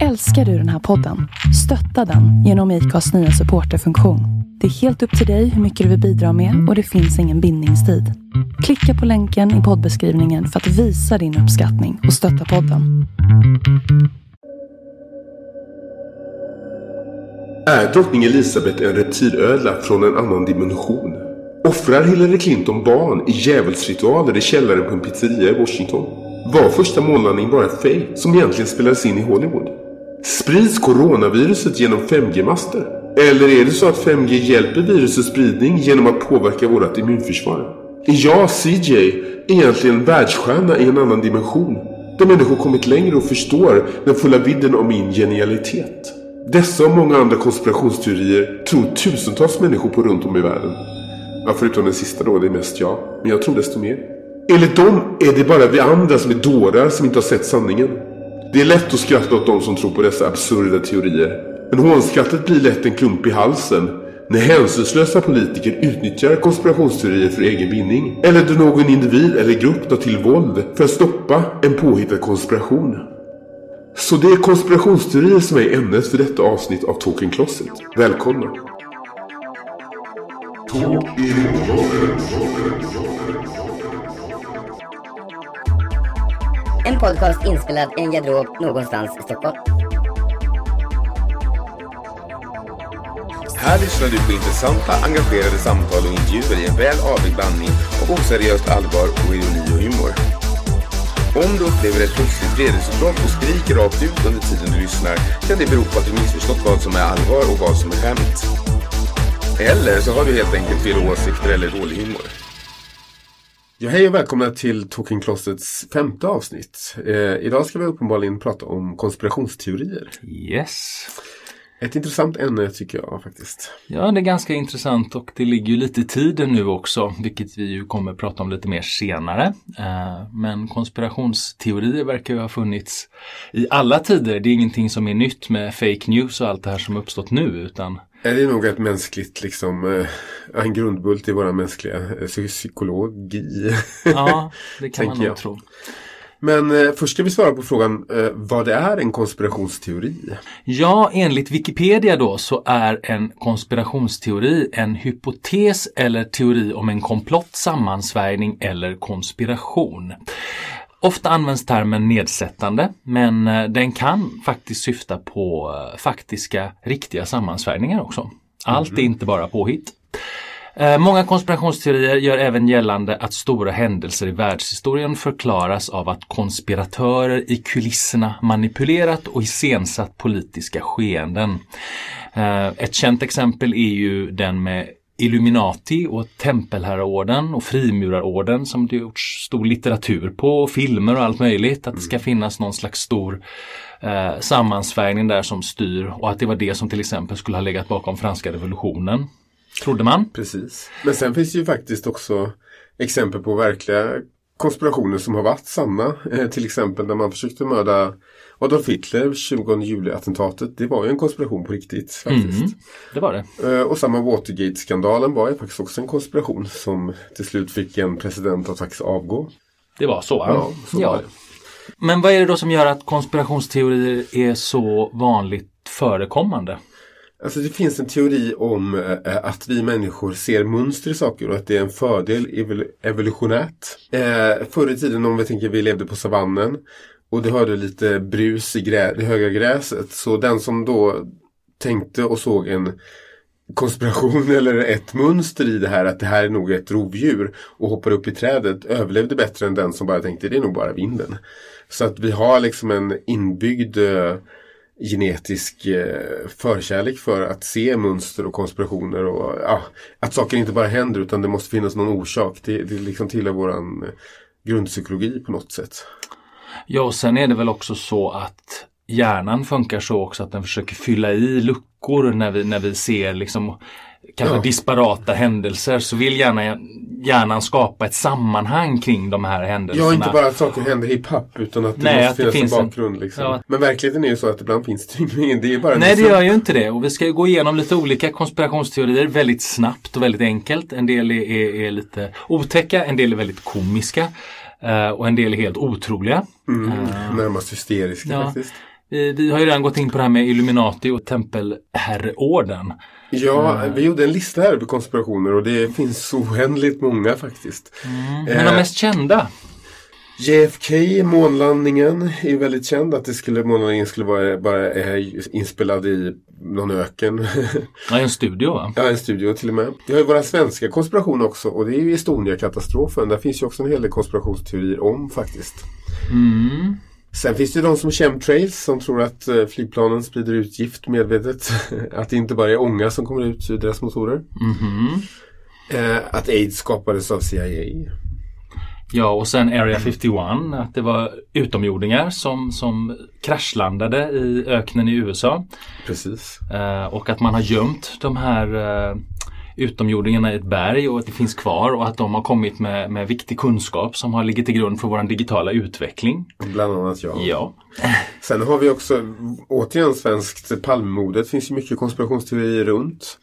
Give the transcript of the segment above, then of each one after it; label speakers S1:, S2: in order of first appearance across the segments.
S1: Älskar du den här podden? Stötta den genom IKAs nya supporterfunktion. Det är helt upp till dig hur mycket du vill bidra med och det finns ingen bindningstid. Klicka på länken i poddbeskrivningen för att visa din uppskattning och stötta podden.
S2: Är drottning Elizabeth en reptilödla från en annan dimension? Offrar Hillary Clinton barn i djävulsritualer i källaren på en pizzeria i Washington? Var första månlandning bara fake som egentligen spelades in i Hollywood? Sprids coronaviruset genom 5G-master? Eller är det så att 5G hjälper virusets spridning genom att påverka vårt immunförsvar? Är jag, CJ, egentligen världsstjärna i en annan dimension? Där människor kommit längre och förstår den fulla vidden av min genialitet. Dessa och många andra konspirationsteorier tror tusentals människor på runt om i världen. Ja, förutom den sista då, det är mest jag. Men jag tror desto mer. Enligt dem är det bara vi andra som är dårar som inte har sett sanningen. Det är lätt att skratta åt de som tror på dessa absurda teorier. Men hånskrattet blir lätt en klump i halsen när hänsynslösa politiker utnyttjar konspirationsteorier för egen vinning. Eller då någon individ eller grupp tar till våld för att stoppa en påhittad konspiration. Så det är konspirationsteorier som är ämnet för detta avsnitt av Token Closet. Välkomna!
S3: En podcast inspelad i en garderob någonstans i Stockholm.
S4: Här lyssnar du på intressanta, engagerade samtal och intervjuer i en väl avvägd blandning av oseriöst allvar och ironi och humor. Om du upplever ett plötsligt vredesutbrott och skriker rakt ut under tiden du lyssnar kan det bero på att du missförstått vad som är allvar och vad som är skämt. Eller så har du helt enkelt fel åsikter eller dålig humor.
S2: Ja, hej och välkomna till Talking Closets femte avsnitt. Eh, idag ska vi uppenbarligen prata om konspirationsteorier.
S5: Yes.
S2: Ett intressant ämne tycker jag faktiskt.
S5: Ja, det är ganska intressant och det ligger ju lite i tiden nu också, vilket vi ju kommer prata om lite mer senare. Eh, Men konspirationsteorier verkar ju ha funnits i alla tider. Det är ingenting som är nytt med fake news och allt det här som uppstått nu, utan
S2: Är det nog ett mänskligt, liksom, eh, en grundbult i vår mänskliga eh, psy- psykologi?
S5: ja, det kan man nog
S2: jag.
S5: tro.
S2: Men eh, först ska vi svara på frågan vad det är en konspirationsteori.
S5: Ja, enligt Wikipedia då så är en konspirationsteori en hypotes eller teori om en komplott, sammansvärjning eller konspiration. Ofta används termen nedsättande, men eh, den kan faktiskt syfta på eh, faktiska, riktiga sammansvärjningar också. Allt är inte bara påhitt. Eh, Många konspirationsteorier gör även gällande att stora händelser i världshistorien förklaras av att konspiratörer i kulisserna manipulerat och iscensatt politiska skeenden. Ett känt exempel är ju den med Illuminati och Tempelherraorden och Frimurarorden som det gjorts stor litteratur på, och filmer och allt möjligt. Att det ska finnas någon slags stor eh, sammansvärjning där som styr och att det var det som till exempel skulle ha legat bakom franska revolutionen. Trodde man.
S2: Precis. Men sen finns det ju faktiskt också exempel på verkliga konspirationer som har varit sanna. Eh, till exempel när man försökte mörda Adolf Hitler, 20 juli-attentatet. Det var ju en konspiration på riktigt faktiskt.
S5: Mm, det var det.
S2: Eh, Och samma Watergate-skandalen var ju faktiskt också en konspiration som till slut fick en president att faktiskt avgå.
S5: Det var så.
S2: Ja, så var det.
S5: Men vad är det då som gör att konspirationsteorier är så vanligt förekommande?
S2: Alltså det finns en teori om eh, att vi människor ser mönster i saker och att det är en fördel evol- evolutionärt. Eh, förr i tiden om vi tänker vi levde på savannen och du hörde lite brus i grä- det höga gräset. Så den som då tänkte och såg en konspiration eller ett mönster i det här att det här är nog ett rovdjur och hoppar upp i trädet överlevde bättre än den som bara tänkte det är nog bara vinden. Så att vi har liksom en inbyggd eh, genetisk eh, förkärlek för att se mönster och konspirationer och ja, att saker inte bara händer utan det måste finnas någon orsak. Det, det liksom tillhör våran eh, grundpsykologi på något sätt.
S5: Ja, och sen är det väl också så att hjärnan funkar så också att den försöker fylla i luckor när vi, när vi ser liksom kanske
S2: Ja.
S5: disparata händelser så vill gärna hjärnan skapa ett sammanhang kring de här händelserna.
S2: Ja, inte bara att saker händer hipp happ utan att det
S5: Nej,
S2: måste
S5: att det
S2: finnas
S5: finns
S2: en bakgrund. Liksom.
S5: Ja.
S2: Men verkligheten är ju så att ibland finns det ingen. Det är bara
S5: Nej, det
S2: slump.
S5: gör ju inte det. Och vi ska gå igenom lite olika konspirationsteorier väldigt snabbt och väldigt enkelt. En del är, är, är lite otäcka, en del är väldigt komiska. Eh, och en del är helt otroliga.
S2: Mm, närmast hysteriska
S5: Ja.
S2: faktiskt.
S5: Vi, vi har ju redan gått in på det här med Illuminati och tempelherreorden.
S2: Ja, vi gjorde en lista här över konspirationer och det finns så oändligt många faktiskt.
S5: Men de
S2: Eh,
S5: mest kända?
S2: JFK, månlandningen, är väldigt känd. Att det skulle, månlandningen skulle vara bara inspelad i någon öken.
S5: Ja, en studio va?
S2: ja, en studio till och med. Vi har ju våra svenska konspirationer också och det är ju Estonia-katastrofen. Där finns ju också en hel del konspirationsteorier om faktiskt.
S5: Mm.
S2: Sen finns det ju de som chemtrails som tror att eh, flygplanen sprider ut gift medvetet. att det inte bara är ånga som kommer ut ur deras motorer. Eh, att aids skapades av CIA.
S5: Ja, och sen Area 51, att det var utomjordingar som, som kraschlandade i öknen i USA.
S2: Precis.
S5: Eh, och att man har gömt de här eh, utomjordingarna i ett berg och att det finns kvar och att de har kommit med, med viktig kunskap som har ligger till grund för vår digitala utveckling.
S2: Bland annat jag.
S5: Ja.
S2: Sen har vi också återigen svenskt palmmordet. finns ju mycket konspirationsteorier runt.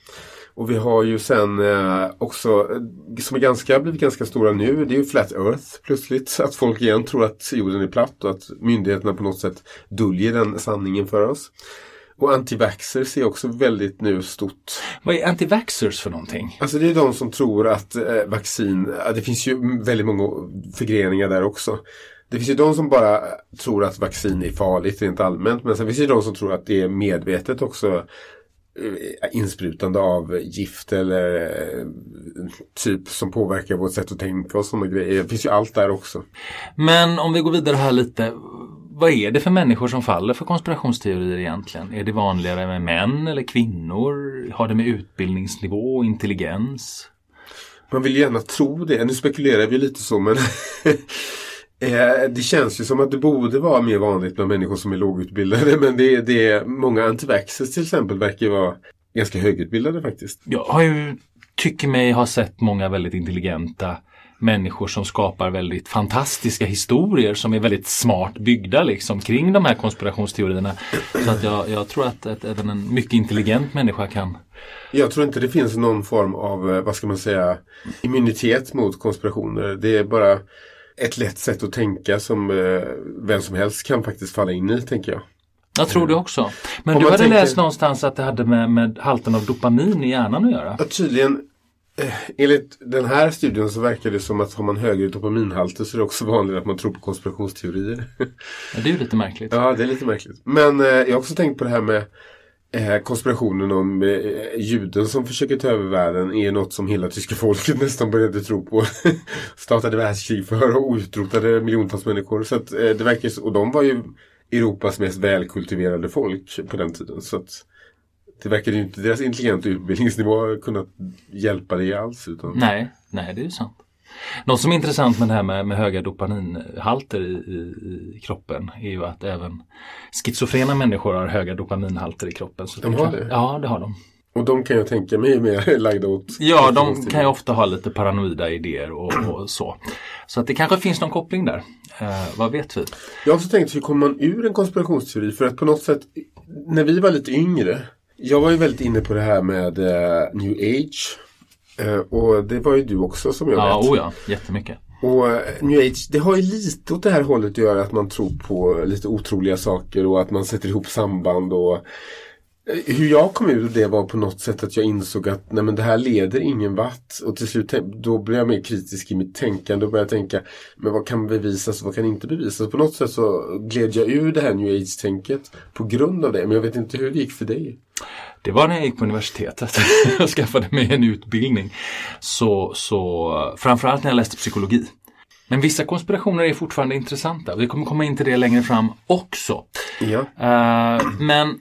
S2: Och vi har ju sen eh, också, eh, som är ganska, blivit ganska stora nu, det är ju Flat Earth plötsligt. Att folk igen tror att jorden är platt och att myndigheterna på något sätt döljer den sanningen för oss. Och antivaxxers är också väldigt nu stort.
S5: Vad är antivaxxers för någonting?
S2: Alltså det är de som tror att eh, vaccin, det finns ju väldigt många förgreningar där också. Det finns ju de som bara tror att vaccin är farligt rent allmänt. Men sen finns det ju de som tror att det är medvetet också insprutande av gift eller eh, typ som påverkar vårt sätt att tänka och sådana grejer. Det finns ju allt där också.
S5: Men om vi går vidare här lite. Vad är det för människor som faller för konspirationsteorier egentligen? Är det vanligare med män eller kvinnor? Har det med utbildningsnivå och intelligens?
S2: Man vill gärna tro det. Nu spekulerar vi lite så men eh, det känns ju som att det borde vara mer vanligt bland människor som är lågutbildade. Men det, det är många antivaxxers till exempel verkar vara ganska högutbildade faktiskt.
S5: Jag har ju, tycker mig ha sett många väldigt intelligenta människor som skapar väldigt fantastiska historier som är väldigt smart byggda liksom kring de här konspirationsteorierna. Så att jag, jag tror att, att även en mycket intelligent människa kan
S2: Jag tror inte det finns någon form av, eh, vad ska man säga, immunitet mot konspirationer. Det är bara ett lätt sätt att tänka som eh, vem som helst kan faktiskt falla in i, tänker jag.
S5: Jag tror det också. Men
S2: Om
S5: du hade
S2: tänker-
S5: läst någonstans att det hade med, med halten av dopamin i hjärnan att göra.
S2: Ja, tydligen, eh, enligt den här studien så verkar det som att har man högre dopaminhalter så är det också vanligt att man tror på konspirationsteorier.
S5: Ja, det är ju lite märkligt.
S2: ja, det är lite märkligt. Men eh, jag har också tänkt på det här med eh, Eh, konspirationen om eh, juden som försöker ta över världen är något som hela tyska folket nästan började tro på. Startade världskrig för och utrotade miljontals människor. Så att, eh, det verkar, så- och de var ju Europas mest välkultiverade folk på den tiden. Så att det verkar ju inte, deras intelligenta utbildningsnivå kunnat hjälpa det alls. Utan,
S5: Nej, nej det är ju sant. Något som är intressant med det här med, med höga dopaminhalter i, i, i kroppen är ju att även schizofrena människor har höga dopaminhalter i kroppen. Så
S2: De har det?
S5: Ja, det har de.
S2: Och de kan jag tänka mig är mer lagda åt
S5: Ja, de kan ju ofta ha lite paranoida idéer och, och så. Så att det kanske finns någon koppling där. Eh, vad vet vi?
S2: Jag har också tänkt, hur kommer man ur en konspirationsteori? För att på något sätt, när vi var lite yngre, jag var ju väldigt inne på det här med eh, new age. Eh, och det var ju du också som jag
S5: Ja,
S2: vet.
S5: oh ja, jättemycket.
S2: Och eh, new age, det har ju lite åt det här hållet att göra att man tror på lite otroliga saker och att man sätter ihop samband och eh, hur jag kom ur det var på något sätt att jag insåg att nej men det här leder ingen vart. Och till slut då blev jag mer kritisk i mitt tänkande och började tänka men vad kan bevisas och vad kan inte bevisas. På något sätt så gled jag ur det här new age-tänket på grund av det. Men jag vet inte hur det gick för dig.
S5: Det var när jag gick på universitetet och skaffade mig en utbildning. Så, så framförallt när jag läste psykologi. Men vissa konspirationer är fortfarande intressanta. Vi kommer komma in till det längre fram också.
S2: Ja.
S5: Eh, men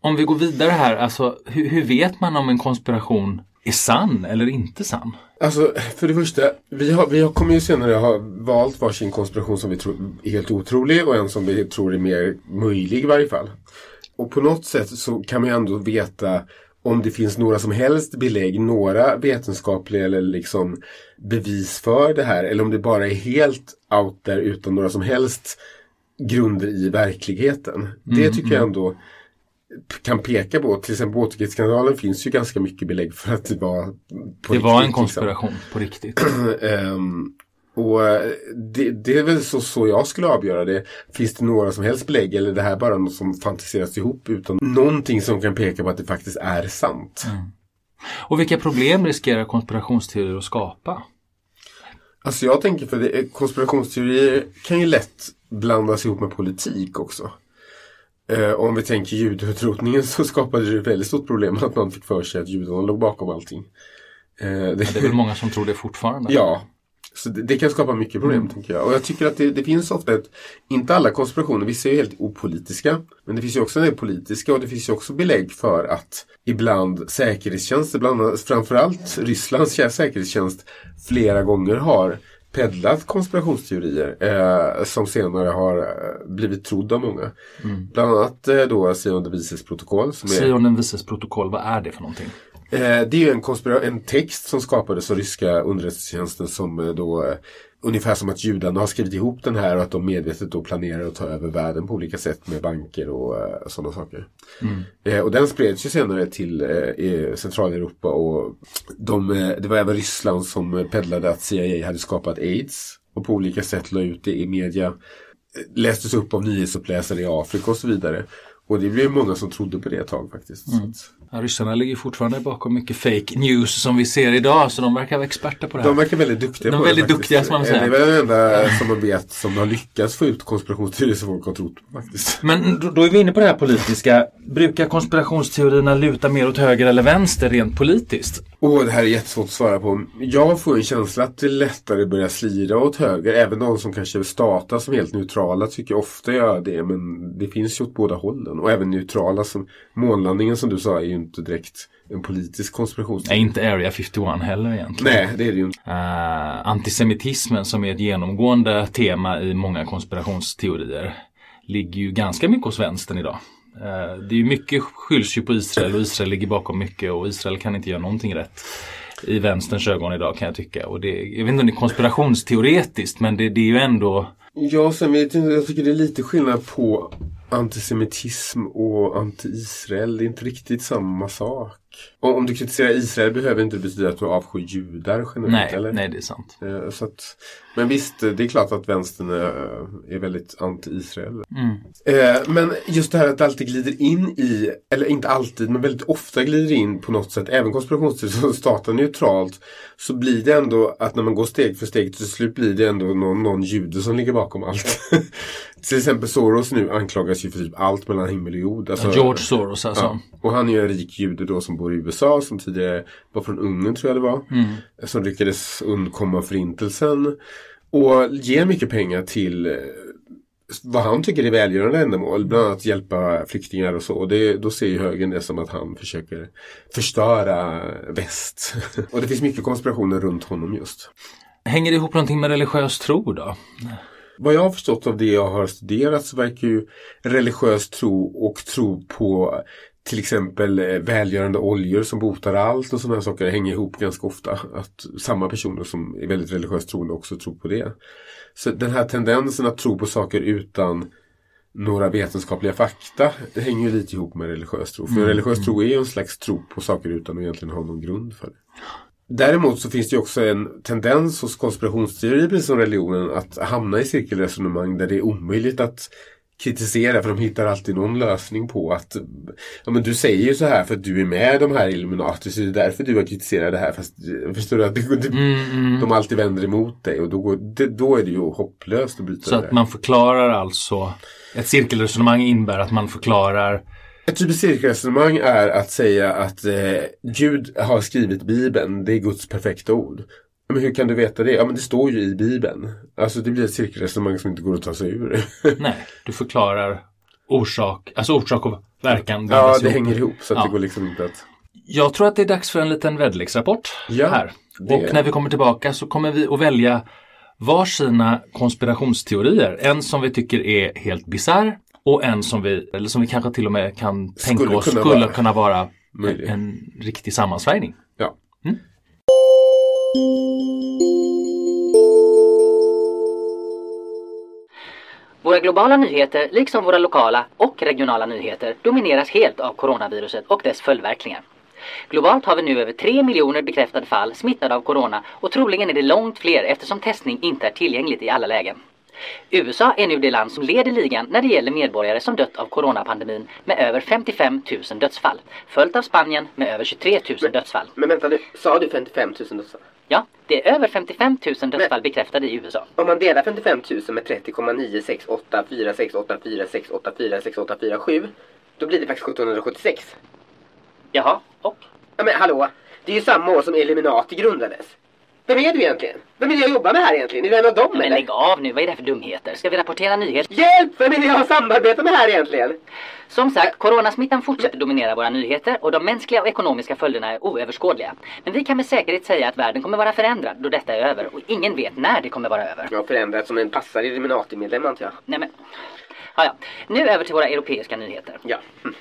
S5: om vi går vidare här, alltså hur, hur vet man om en konspiration är sann eller inte sann?
S2: Alltså, för det första, vi, har, vi har, kommer ju senare ha valt varsin konspiration som vi tror är helt otrolig och en som vi tror är mer möjlig i varje fall. Och på något sätt så kan man ju ändå veta om det finns några som helst belägg, några vetenskapliga eller liksom bevis för det här. Eller om det bara är helt out där utan några som helst grunder i verkligheten. Det tycker jag ändå kan peka på. Till exempel Watergate-skandalen finns ju ganska mycket belägg för att det var
S5: Det var en
S2: riktigt, liksom.
S5: konspiration på riktigt.
S2: Ehm, Och eh, det, det är väl så, så jag skulle avgöra det. Finns det några som helst belägg eller är det här bara något som fantiseras ihop utan någonting som kan peka på att det faktiskt är sant?
S5: Och vilka problem riskerar konspirationsteorier att skapa?
S2: Alltså jag tänker för det, konspirationsteorier kan ju lätt blandas ihop med politik också. Eh, om vi tänker judeutrotningen så skapade det ett väldigt stort problem att man fick för sig att judarna låg bakom allting. Eh, det,
S5: Det är väl många som tror det fortfarande.
S2: Ja, så det, det kan skapa mycket problem tänker jag. Och jag tycker att det, det finns ofta ett, inte alla konspirationer, vissa är helt opolitiska. Men det finns ju också en del politiska och det finns ju också belägg för att ibland säkerhetstjänster, bland annat, framförallt Rysslands säkerhetstjänst, flera gånger har peddlat konspirationsteorier eh, som senare har eh, blivit trodda av många. Bland annat eh, då Sion vises protokoll. Är,
S5: Sion den vises protokoll, vad är det för någonting?
S2: Eh, det är ju en, en text som skapades av ryska underrättelsetjänsten som eh, då eh, Ungefär som att judarna har skrivit ihop den här och att de medvetet då planerar att ta över världen på olika sätt med banker och eh, sådana saker. Eh, och den spreds ju senare till eh, Centraleuropa och de, det var även Ryssland som peddlade att CIA hade skapat aids och på olika sätt la ut det i media. Lästes upp av nyhetsuppläsare i Afrika och så vidare. Och det blev många som trodde på det ett tag faktiskt. Att,
S5: Ja, ryssarna ligger fortfarande bakom mycket fake news som vi ser idag så de verkar vara experter på det här.
S2: De verkar väldigt duktiga
S5: De är
S2: på
S5: väldigt
S2: det faktiskt.
S5: duktiga, ska man säga.
S2: Det är väl det enda som man vet som har lyckats få ut konspirationsteorier som folk har trott på faktiskt.
S5: Men då, då är vi inne på det här politiska. Brukar konspirationsteorierna luta mer åt höger eller vänster rent politiskt?
S2: Åh, det här är jättesvårt att svara på. Jag får en känsla att det lättare börjar slira åt höger. Även de som kanske statas som helt neutrala tycker ofta gör det. Men det finns ju åt båda hållen. Och även neutrala som månlandningen som du sa är ju inte direkt en politisk konspirationsteori.
S5: Nej, inte Area 51 heller egentligen.
S2: Nej, det är det ju inte.
S5: Eh, antisemitismen som är ett genomgående tema i många konspirationsteorier ligger ju ganska mycket hos vänstern idag. Eh, det är ju mycket skylls ju på Israel och Israel ligger bakom mycket och Israel kan inte göra någonting rätt i vänsterns ögon idag kan jag tycka. Och det, jag vet inte om det är konspirationsteoretiskt men det, det är ju ändå
S2: Ja, sen vet jag jag tycker det är lite skillnad på antisemitism och anti-Israel. Det är inte riktigt samma sak. Och om du kritiserar Israel behöver inte det betyda att du avskyr judar generellt,
S5: Nej,
S2: eller?
S5: nej det är sant.
S2: Eh, Så att, men visst, det är klart att vänstern är, är väldigt anti-Israel.
S5: Mm.
S2: Eh, men just det här att det alltid glider in i, eller inte alltid, men väldigt ofta glider in på något sätt, även konspirationsteorier som startar neutralt, så blir det ändå att när man går steg för steg till slut blir det ändå någon, någon jude som ligger bakom allt. till exempel Soros nu anklagas ju för typ allt mellan himmel och jord. Alltså,
S5: George Soros alltså.
S2: Ja. Och han är ju en rik jude då som bor i USA som tidigare var från Ungern tror jag det var. Som lyckades undkomma förintelsen. Och ger mycket pengar till eh, vad han tycker är välgörande ändamål. Bland annat hjälpa flyktingar och så. Och det, då ser ju högern det som att han försöker förstöra väst. och det finns mycket konspirationer runt honom just.
S5: Hänger det ihop någonting med religiös tro då?
S2: Vad jag har förstått av det jag har studerat så verkar ju religiös tro och tro på till exempel eh, välgörande oljor som botar allt och sådana saker hänger ihop ganska ofta. Att samma personer som är väldigt religiöst troende också tror på det. Så den här tendensen att tro på saker utan några vetenskapliga fakta det hänger ju lite ihop med religiös tro. För religiös tro är ju en slags tro på saker utan att egentligen ha någon grund för det. Däremot så finns det också en tendens hos konspirationsteorier, precis som religionen, att hamna i cirkelresonemang där det är omöjligt att kritisera för de hittar alltid någon lösning på att ja men du säger ju så här för att du är med i de här Illuminati så det är därför du har kritiserat det här fast förstår du att det, det,
S5: Mm,
S2: de alltid vänder emot dig och då, går, det, då är det ju hopplöst att bryta
S5: Så att man förklarar alltså ett cirkelresonemang innebär att man förklarar
S2: Ett typiskt cirkelresonemang är att säga att eh, Gud har skrivit Bibeln, det är Guds perfekta ord. Men hur kan du veta det? Ja men det står ju i Bibeln. Alltså det blir ett cirkelresonemang som inte går att ta sig ur.
S5: Nej, du förklarar orsak, alltså orsak och verkan.
S2: ja, det
S5: ihop.
S2: hänger ihop så
S5: Ja.
S2: det går liksom inte att...
S5: Jag tror att det är dags för en liten väderleksrapport
S2: Ja,
S5: här.
S2: det-
S5: Och när vi kommer tillbaka så kommer vi att välja varsina konspirationsteorier. En som vi tycker är helt bizarr och en som vi, eller som vi kanske till och med kan tänka
S2: Skulle
S5: oss
S2: kunna
S5: skulle
S2: vara
S5: kunna vara
S2: möjlig.
S5: en riktig sammansvärjning.
S2: Ja.
S6: Våra globala nyheter, liksom våra lokala och regionala nyheter, domineras helt av coronaviruset och dess följdverkningar. Globalt har vi nu över 3 miljoner bekräftade fall smittade av corona och troligen är det långt fler eftersom testning inte är tillgängligt i alla lägen. USA är nu det land som leder ligan när det gäller medborgare som dött av coronapandemin med över 55 000 dödsfall. Följt av Spanien med över 23 000 dödsfall.
S7: Men vänta nu, sa du 55 000 dödsfall?
S6: Ja, det är över 55 000 dödsfall bekräftade i USA.
S7: Om man delar 55 000 med 30,968468468468447 då blir det faktiskt 1776.
S6: Jaha, och?
S7: Ja men hallå, det är ju samma år som Illuminati grundades. Vem är du egentligen? Vem vill jag jobba med här egentligen? Är du en av dem
S6: Men
S7: eller?
S6: lägg av nu, vad är det här för dumheter? Ska vi rapportera nyheter?
S7: Hjälp! Vem vill jag ha samarbete med här egentligen?
S6: Som sagt, coronasmittan fortsätter dominera våra nyheter och de mänskliga och ekonomiska följderna är oöverskådliga. Men vi kan med säkerhet säga att världen kommer vara förändrad då detta är över och ingen vet när det kommer vara över.
S7: Jag har förändrats som en passad Illuminati-medlem antar jag.
S6: Nej men... Ja, ja. Nu över till våra europeiska nyheter.
S7: Ja. Hm.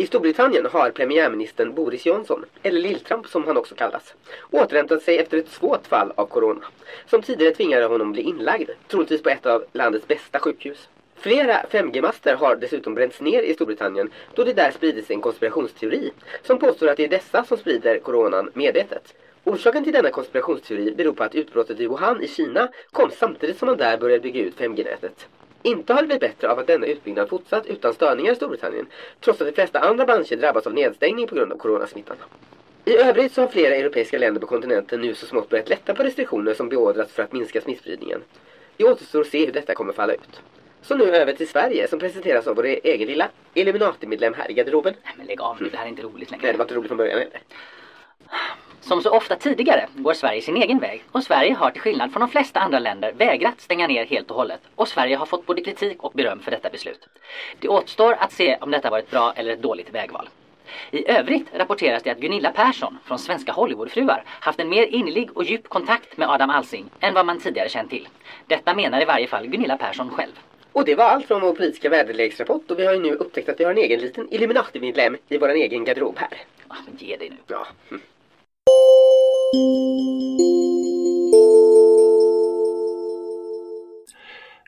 S7: I Storbritannien har premiärministern Boris Johnson, eller Lilltramp som han också kallas, återhämtat sig efter ett svårt fall av corona, som tidigare tvingade honom bli inlagd, troligtvis på ett av landets bästa sjukhus. Flera 5G-master har dessutom bränts ner i Storbritannien då det där spridits en konspirationsteori som påstår att det är dessa som sprider coronan medvetet. Orsaken till denna konspirationsteori beror på att utbrottet i Wuhan i Kina kom samtidigt som man där började bygga ut 5G-nätet. Inte har det blivit bättre av att denna utbyggnad fortsatt utan störningar i Storbritannien, trots att de flesta andra branscher drabbats av nedstängning på grund av coronasmittan. I övrigt så har flera europeiska länder på kontinenten nu så smått börjat lätta på restriktioner som beordrats för att minska smittspridningen. Det återstår att se hur detta kommer falla ut. Så nu över till Sverige som presenteras av vår egen lilla Illuminati-medlem här i garderoben.
S6: Nej men lägg av nu, det här är inte roligt längre.
S7: Nej, det var inte roligt från början heller.
S6: Som så ofta tidigare går Sverige sin egen väg och Sverige har till skillnad från de flesta andra länder vägrat stänga ner helt och hållet och Sverige har fått både kritik och beröm för detta beslut. Det återstår att se om detta var ett bra eller ett dåligt vägval. I övrigt rapporteras det att Gunilla Persson från Svenska Hollywoodfruar haft en mer innerlig och djup kontakt med Adam Alsing än vad man tidigare känt till. Detta menar i varje fall Gunilla Persson själv.
S7: Och det var allt från vår politiska väderleksrapport och vi har ju nu upptäckt att vi har en egen liten Illuminati-medlem i vår egen garderob här.
S6: Ah, men ge dig nu.
S7: Ja. hm.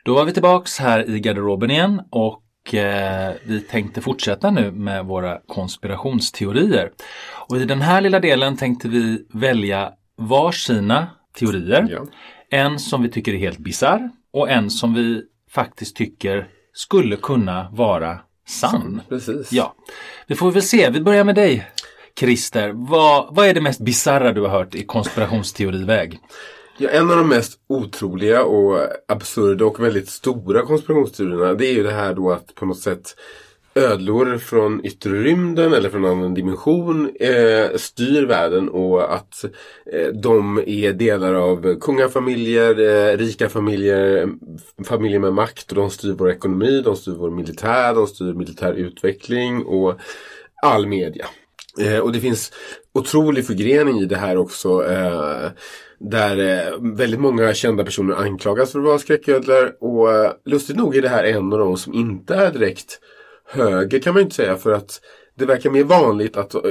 S5: Då var vi tillbaks här i garderoben igen och eh, vi tänkte fortsätta nu med våra konspirationsteorier. Och i den här lilla delen tänkte vi välja varsina teorier.
S2: Ja.
S5: En som vi tycker är helt bizarr och en som vi faktiskt tycker skulle kunna vara sann.
S2: Precis.
S5: Ja, vi får väl se. Vi börjar med dig Christer. Vad, vad är det mest bizarra du har hört i konspirationsteoriväg?
S2: Ja, en av de mest otroliga och absurda och väldigt stora konspirationsteorierna det är ju det här då att på något sätt ödlor från yttre rymden eller från en annan dimension eh, styr världen och att eh, de är delar av kungafamiljer, eh, rika familjer, familjer med makt och de styr vår ekonomi, de styr vår militär, de styr militär utveckling och all media. Eh, och det finns otrolig förgrening i det här också. Eh, där eh, väldigt många kända personer anklagas för att vara skräcködlor. Och eh, lustigt nog är det här en av de som inte är direkt höger kan man ju inte säga. För att det verkar mer vanligt att eh,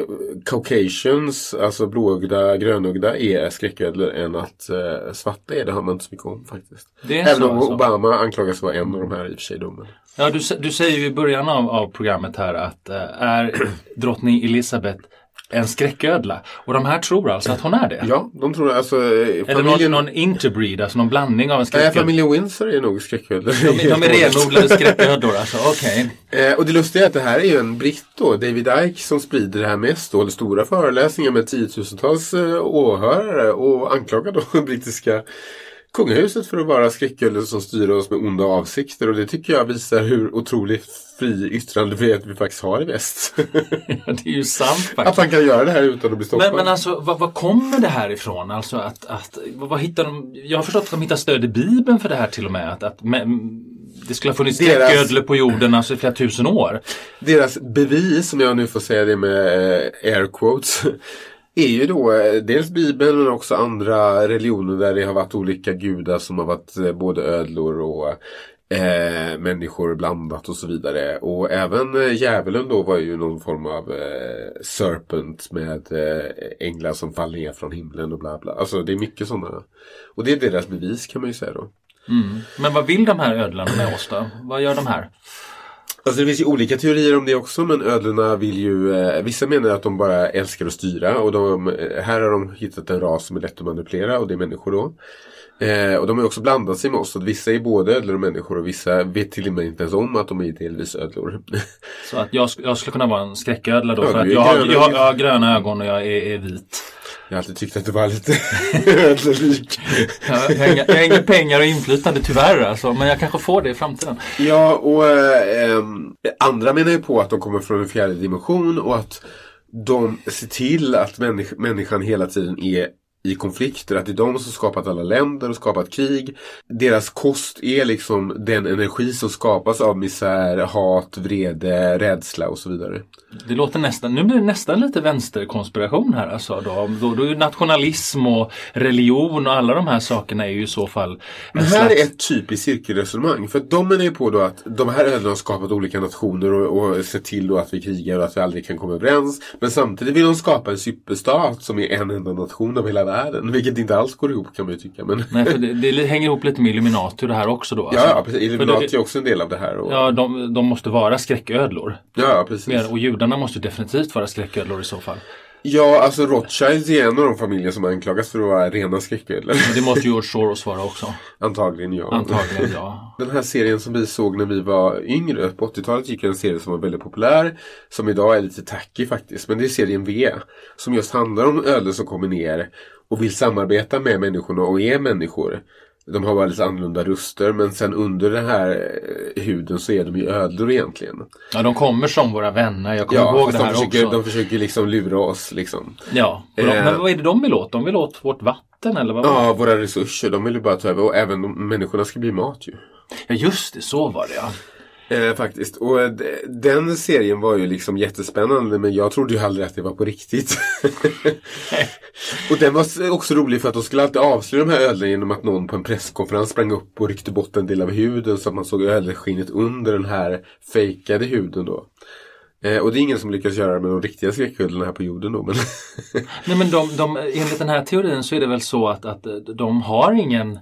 S2: Caucasians, alltså blåögda, grönögda, är skräcködlor än att eh, svarta är. Det hör man inte så mycket om faktiskt. Även om
S5: alltså.
S2: Obama anklagas vara en av de här i och för sig. Då, men...
S5: Ja, du, du säger ju i början av, av programmet här att eh, är drottning Elizabeth en skräcködla? Och de här tror alltså att hon är det?
S2: Ja, de tror alltså... eh,
S5: Eller någon, någon interbreed, alltså någon blandning av en
S2: Nej,
S5: skräcködla?
S2: familjen Windsor är nog skräcködlor.
S5: De, de är renodlade skräcködlor alltså, okej.
S2: Eh, och det lustiga är att det här är ju en britt då, David Icke, som sprider det här mest. Då, stora föreläsningar med tiotusentals eh, åhörare och anklagar då brittiska kungahuset för att vara skräcködlor som styr oss med onda avsikter. Och det tycker jag visar hur otroligt fri yttrandefrihet vi faktiskt har i väst.
S5: Det är ju sant
S2: att
S5: faktiskt.
S2: man kan göra det här utan att bli stoppad.
S5: Men, men alltså, vad, vad kommer det här ifrån? Alltså att, att, vad, vad hittar de? Jag har förstått att de hittar stöd i Bibeln för det här till och med. Att, att men, det skulle ha funnits skräcködlor på jorden alltså i flera tusen år.
S2: Deras bevis, om jag nu får säga det med eh, air quotes, är ju då eh, dels Bibeln men också andra religioner där det har varit olika gudar som har varit eh, både ödlor och eh, människor blandat och så vidare. Och även eh, djävulen då var ju någon form av eh, serpent med eh, änglar som faller ner från himlen och bla bla. Alltså det är mycket sådana. Och det är deras bevis kan man ju säga då. Mm.
S5: Men vad vill de här ödlorna med oss då? Vad gör de här?
S2: Alltså det finns ju olika teorier om det också men ödlorna vill ju, eh, vissa menar att de bara älskar att styra och de, eh, här har de hittat en ras som är lätt att manipulera och det är människor då. Eh, och de har också blandat sig med oss, så att vissa är både ödlor och människor och vissa vet till och med inte ens om att de är delvis ödlor.
S5: Så att jag, jag skulle kunna vara en skräcködla då
S2: Ja,
S5: för att jag har,
S2: grön
S5: jag, jag har gröna ögon och jag är, är vit.
S2: Jag har alltid tyckt att det var lite ödlelik.
S5: Jag, jag, har inga, jag har inga pengar och inflytande tyvärr alltså, men jag kanske får det i framtiden.
S2: Ja, och eh, andra menar ju på att de kommer från en fjärde dimension och att de ser till att människ- människan hela tiden är i konflikter. Att det är de som skapat alla länder och skapat krig. Deras kost är liksom den energi som skapas av misär, hat, vrede, rädsla och så vidare.
S5: Det låter nästan, nu blir det nästan lite vänsterkonspiration här alltså. Då, då, då är ju nationalism och religion och alla de här sakerna är ju i så fall en
S2: Men här
S5: slags...
S2: är ett typiskt cirkelresonemang. För de menar ju på då att de här ödlorna har skapat olika nationer och, och sett till då att vi krigar och att vi aldrig kan komma överens. Men samtidigt vill de skapa en superstat som är en enda nation av hela världen. Vilket inte alls går ihop kan man ju tycka. Men...
S5: Nej, för det, det hänger ihop lite med Illuminati och det här också då. alltså.
S2: Ja, precis. Illuminati
S5: För
S2: är också en del av det här. Och...
S5: Ja, de, de måste vara skräcködlor.
S2: Ja, precis.
S5: Och judarna måste definitivt vara skräcködlor i så fall.
S2: Ja, alltså Rothschilds är en av de familjer som anklagas för att vara rena skräcködlor.
S5: Det måste George Soros vara också.
S2: Antagligen ja.
S5: Antagligen ja.
S2: Den här serien som vi såg när vi var yngre, på 80-talet gick en serie som var väldigt populär. Som idag är lite tacky faktiskt. Men det är serien V. Som just handlar om ödlor som kommer ner och vill samarbeta med människorna och är människor. De har bara lite annorlunda röster men sen under den här eh, huden så är de ju ödlor egentligen.
S5: Ja, de kommer som våra vänner. Jag kommer
S2: Ja,
S5: ihåg det
S2: de
S5: här
S2: försöker,
S5: också.
S2: de försöker liksom lura oss liksom.
S5: Ja, de,
S2: Eh.
S5: men vad är det de vill åt? De vill åt vårt vatten eller vad?
S2: Ja, våra resurser, de vill ju bara ta över och även de, människorna ska bli mat ju.
S5: Ja, just det. Så var det ja.
S2: Eh, faktiskt. Och eh, den serien var ju liksom jättespännande men jag trodde ju aldrig att det var på riktigt. och den var också rolig för att de skulle alltid avslöja de här ödlorna genom att någon på en presskonferens sprang upp och ryckte bort en del av huden så att man såg ödleskinnet under den här fejkade huden då. Eh, och det är ingen som lyckas göra det med de riktiga skräcködlorna här på jorden då. Men
S5: Nej men de, de, enligt den här teorin så är det väl så att, att de har ingen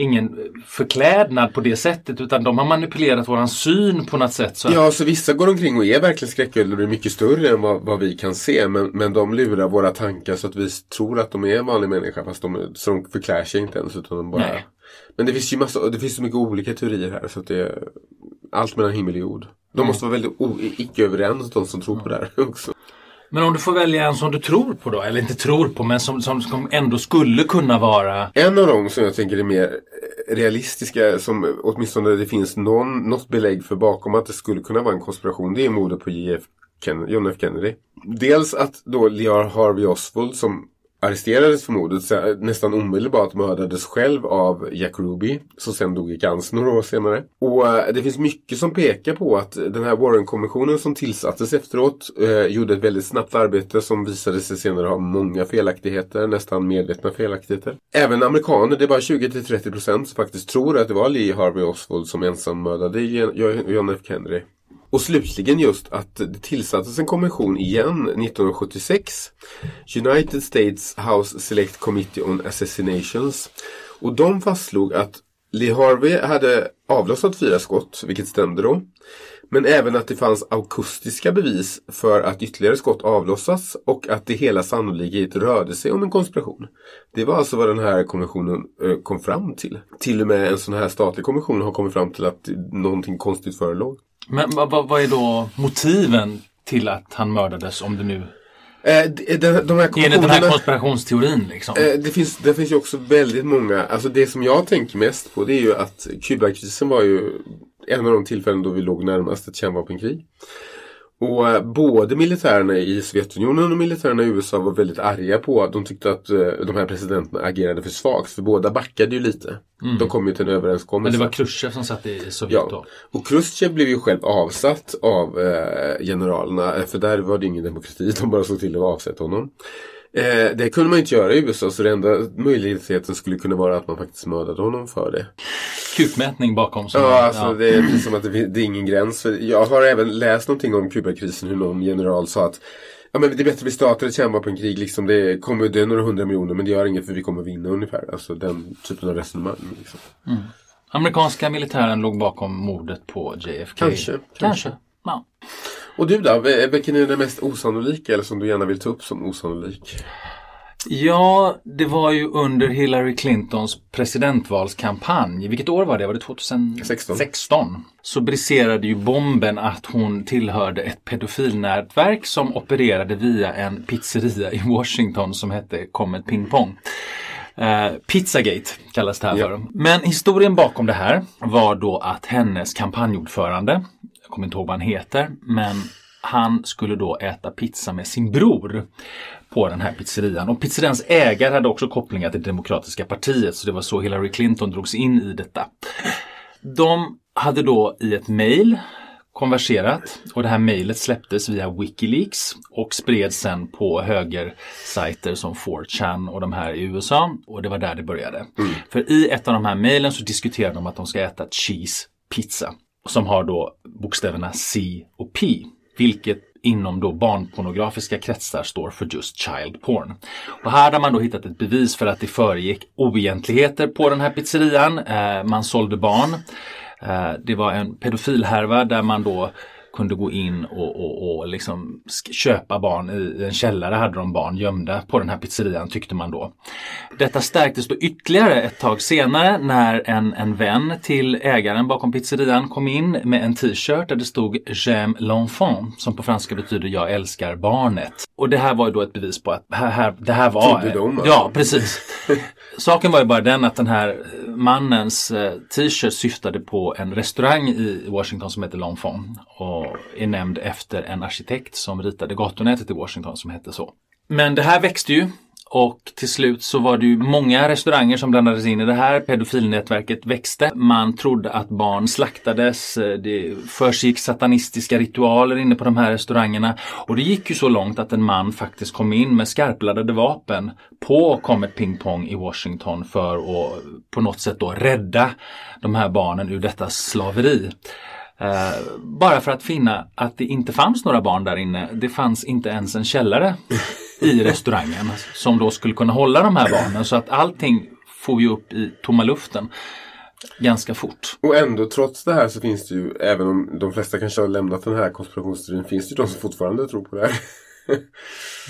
S5: ingen förklädnad på det sättet utan de har manipulerat våran syn på något sätt. Så att,
S2: Ja, så vissa går omkring och är verkligen skräcködlor mycket större än vad, vad vi kan se. Men, men de lurar våra tankar så att vi tror att de är en vanlig människa fast de, så de förklär sig inte ens utan de bara...
S5: Nej.
S2: Men det finns ju massa, det finns så mycket olika teorier här så att det är allt mellan himmel och jord. De måste vara väldigt icke överens de som tror på det här också.
S5: Men om du får välja en som du tror på då, eller inte tror på men som, som, som ändå skulle kunna vara
S2: En av dem som jag tänker är mer eh, realistiska, som åtminstone det finns någon, något belägg för bakom att det skulle kunna vara en konspiration, det är mordet på JF Kennedy, John F Kennedy. Dels att då Lear Harvey Oswald som arresterades för mordet eh, nästan omedelbart mördades själv av Jack Ruby som sen dog i cancer några år senare. Och eh, det finns mycket som pekar på att den här Warren-kommissionen som tillsattes efteråt eh, gjorde ett väldigt snabbt arbete som visade sig senare ha många felaktigheter, nästan medvetna felaktigheter. Även amerikaner, det är bara 20-30% som faktiskt tror att det var Lee Harvey Oswald som ensam mördade John F Kennedy. Och slutligen just att det tillsattes en kommission igen 1976. United States House Select Committee on Assassinations. Och de fastslog att Lee Harvey hade avlossat fyra skott, vilket stämde då. Men även att det fanns akustiska bevis för att ytterligare skott avlossats och att det hela sannolikt rörde sig om en konspiration. Det var alltså vad den här kommissionen eh, kom fram till. Till och med en sån här statlig kommission har kommit fram till att någonting konstigt förelåg.
S5: Men vad, vad, är då motiven till att han mördades om det nu
S2: Eh, de, de, de här
S5: enligt den här konspirationsteorin liksom?
S2: Eh, det, finns, det finns ju också väldigt många, alltså det som jag tänker mest på det är ju att Kubakrisen var ju en av de tillfällen då vi låg närmast ett kärnvapenkrig. Och eh, både militärerna i Sovjetunionen och militärerna i USA var väldigt arga på att de tyckte att eh, de här presidenterna agerade för svagt. För båda backade ju lite. De kom ju till en
S5: Men
S2: överenskommelse.
S5: det var Khrushchev som satt i Sovjet?
S2: Ja, och Khrushchev blev ju själv avsatt av eh, generalerna. För där var det ingen demokrati, de bara såg till att avsätta honom. Eh, det kunde man inte göra i USA så den enda möjligheten skulle kunna vara att man faktiskt mördade honom för det.
S5: Kukmätning bakom. Som
S2: Ja, alltså Det är precis som att det, det är ingen gräns. Jag har även läst någonting om Kubakrisen hur någon general sa att Ja men det är bättre att vi startar ett kärnvapenkrig liksom. Det kommer dö några hundra miljoner men det gör inget för vi kommer vinna ungefär. Alltså den typen av resonemang. Liksom.
S5: Amerikanska militären låg bakom mordet på JFK.
S2: Kanske,
S5: Kanske. Ja.
S2: Och du då? Vil- Vilken är den mest osannolika eller som du gärna vill ta upp som osannolik?
S5: Ja, det var ju under Hillary Clintons presidentvalskampanj. Vilket år var det? Var det 2016?
S2: 16.
S5: Så briserade ju bomben att hon tillhörde ett pedofilnätverk som opererade via en pizzeria i Washington som hette Comet Ping Pong. Eh, Pizzagate kallas det här
S2: Ja.
S5: för. Men historien bakom det här var då att hennes kampanjordförande, jag kommer inte ihåg vad han heter, men han skulle då äta pizza med sin bror på den här pizzerian. Och pizzerians ägare hade också kopplingar till Demokratiska partiet så det var så Hillary Clinton drogs in i detta. De hade då i ett mejl konverserat och det här mejlet släpptes via Wikileaks och spreds sen på högersajter som 4chan och de här i USA och det var där det började. För i ett av de här mejlen så diskuterar de att de ska äta cheese pizza som har då bokstäverna C och P vilket inom då barnpornografiska kretsar står för just child porn. Och här har man då hittat ett bevis för att det föregick oegentligheter på den här pizzerian. Eh, man sålde barn. Eh, det var en pedofilhärva där man då kunde gå in och, och, och liksom köpa barn. I en källare hade de barn gömda på den här pizzerian tyckte man då. Detta stärktes då ytterligare ett tag senare när en, en vän till ägaren bakom pizzerian kom in med en t-shirt där det stod J'aime l'enfant som på franska betyder jag älskar barnet. Och det här var ju då ett bevis på att här, här, det här var...
S2: De, alltså.
S5: Ja, precis. Saken var ju bara den att den här mannens eh, t-shirt syftade på en restaurang i Washington som heter L'Enfant och är nämnd efter en arkitekt som ritade gatunätet i Washington som hette så. Men det här växte ju och till slut så var det ju många restauranger som blandades in i det här. Pedofilnätverket växte. Man trodde att barn slaktades. Eh, det försiggick satanistiska ritualer inne på de här restaurangerna. Och det gick ju så långt att en man faktiskt kom in med skarpladdade vapen på Comet Ping Pong i Washington för att på något sätt då rädda de här barnen ur detta slaveri. Eh, bara för att finna att det inte fanns några barn där inne. Det fanns inte ens en källare i restaurangen som då skulle kunna hålla de här barnen. Så att allting får ju upp i tomma luften ganska fort.
S2: Och ändå trots det här så finns det ju, även om de flesta kanske har lämnat den här konspirationsteorin, finns det ju de som fortfarande tror på det här.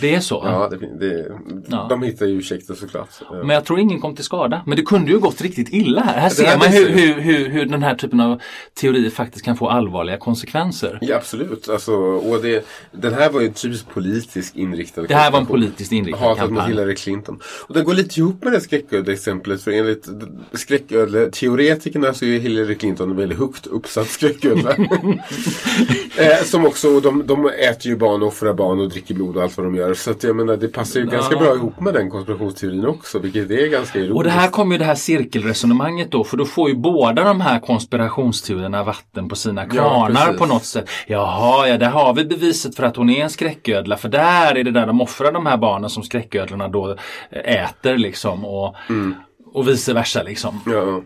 S5: Det är så.
S2: ja, det, det,
S5: Ja.
S2: de hittar ju ursäkter såklart.
S5: Men jag tror ingen kom till skada. Men det kunde ju gått riktigt illa här. Här
S2: här
S5: ser man hur, hur, hur, hur den här typen av teorier faktiskt kan få allvarliga konsekvenser.
S2: Ja, absolut. Alltså, och det, den här var ju typiskt politiskt inriktad.
S5: Det här var en politiskt inriktad
S2: Hatet mot
S5: kampanj.
S2: Hillary Clinton. Och den går lite ihop med det skräcködle-exemplet. För enligt skräcködle-teoretikerna så är Hillary Clinton en väldigt högt uppsatt skräcködla. eh, som också, och de, de äter ju barn, offrar barn och dricker blod och allt vad de gör. Så att jag menar, det passar ju ganska bra ihop med den konspirationsteorin också. Vilket är ganska ironiskt.
S5: Och det här kommer ju det här cirkelresonemanget då för då får ju båda de här konspirationsteorierna vatten på sina kvarnar
S2: precis.
S5: på något sätt. Jaha, ja där har vi beviset för att hon är en skräcködla för där är det där de offrar de här barnen som skräcködlorna då äter liksom och, och vice versa liksom.
S2: Ja.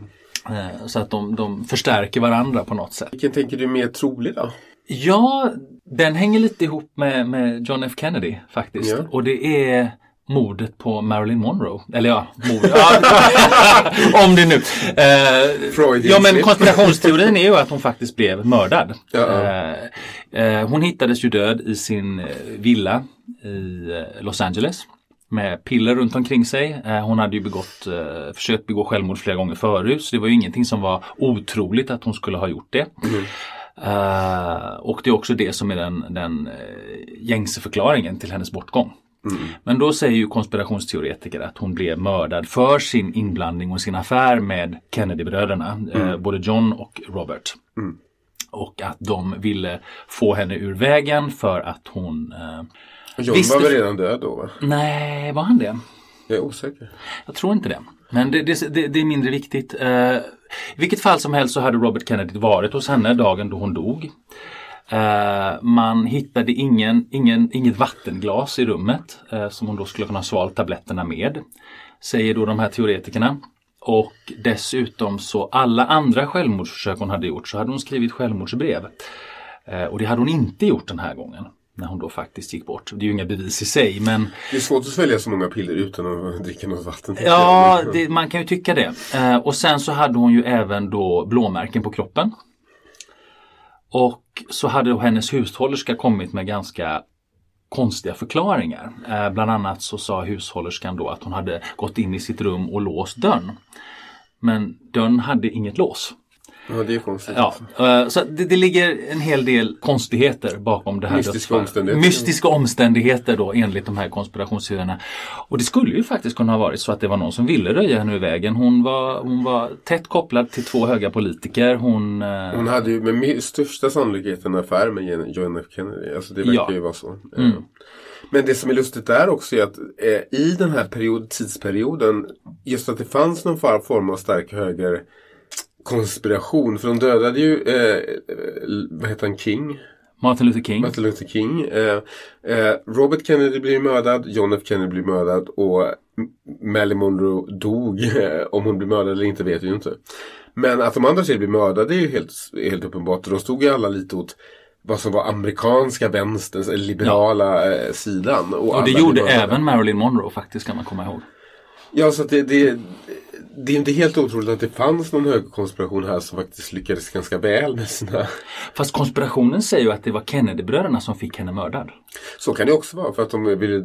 S5: Eh, Så att de, de förstärker varandra på något sätt.
S2: Vilken tänker du är mer trolig då?
S5: Ja, den hänger lite ihop med, med John F Kennedy faktiskt.
S2: Ja.
S5: Och det är mordet på Marilyn Monroe. Eller ja, mordet. Ja, om det nu. Eh, ja men konspirationsteorin är ju att hon faktiskt blev mördad.
S2: Ja.
S5: Eh, eh, hon hittades ju död i sin eh, villa i eh, Los Angeles. Med piller runt omkring sig. Hon hade ju begått, försökt begå självmord flera gånger förut. Så det var ju ingenting som var otroligt att hon skulle ha gjort det. Eh, och det är också det som är den, den uh, gängse förklaringen till hennes bortgång. Men då säger ju konspirationsteoretiker att hon blev mördad för sin inblandning och sin affär med Kennedy-bröderna, eh, både John och Robert. Och att de ville få henne ur vägen för att hon... Eh,
S2: John
S5: Visste-
S2: var väl redan död då va?
S5: nej, var han det?
S2: Jag är osäker.
S5: Jag tror inte det. Men det, det, det, det är mindre viktigt. Eh, i vilket fall som helst så hade Robert Kennedy varit hos henne dagen då hon dog. Eh, man hittade ingen, ingen, inget vattenglas i rummet eh, som hon då skulle kunna svalt tabletterna med. Säger då de här teoretikerna. Och dessutom så alla andra självmordsförsök hon hade gjort så hade hon skrivit självmordsbrev. Eh, och det hade hon inte gjort den här gången när hon då faktiskt gick bort. Det är ju inga bevis i sig men
S2: Det är svårt att svälja så många piller utan att dricka något vatten.
S5: Ja, det, man kan ju tycka det. Eh, och sen så hade hon ju även då blåmärken på kroppen. Och så hade då hennes hushållerska kommit med ganska konstiga förklaringar. Eh, bland annat så sa hushållerskan då att hon hade gått in i sitt rum och låst dörren. Men dörren hade inget lås.
S2: Ja, det är konstigt.
S5: Ja, eh, så det, det ligger en hel del konstigheter bakom det här
S2: Mystiska
S5: dödsfallet.
S2: omständigheter.
S5: Mystiska omständigheter då enligt de här konspirationsteorierna. Och det skulle ju faktiskt kunna ha varit så att det var någon som ville röja henne ur vägen. Hon var, hon var tätt kopplad till två höga politiker. Hon, eh,
S2: Hon hade ju med största sannolikhet en affär med John F Kennedy. Alltså det verkar
S5: Ja.
S2: ju vara så.
S5: Mm.
S2: Eh, Men det som är lustigt där också är att eh, i den här period, tidsperioden just att det fanns någon form av stark höger konspiration. För de dödade ju, eh, eh, vad heter han, King?
S5: Martin Luther King.
S2: Martin Luther King. Eh, eh, Robert Kennedy blir mördad, John F Kennedy blir mördad och Marilyn Monroe dog. Om hon blir mördad eller inte vet vi ju inte. Men att de andra tre blir mördade är ju helt, helt uppenbart. Och de stod ju alla lite åt vad som var amerikanska vänsterns, eller liberala eh, sidan.
S5: Och det
S2: alla
S5: gjorde även Marilyn Monroe faktiskt kan man komma ihåg.
S2: Ja, så det, det, det är inte helt otroligt att det fanns någon högerkonspiration här som faktiskt lyckades ganska väl med sina...
S5: Fast konspirationen säger ju att det var Kennedy-bröderna som fick henne mördad.
S2: Så kan det också vara för att de ville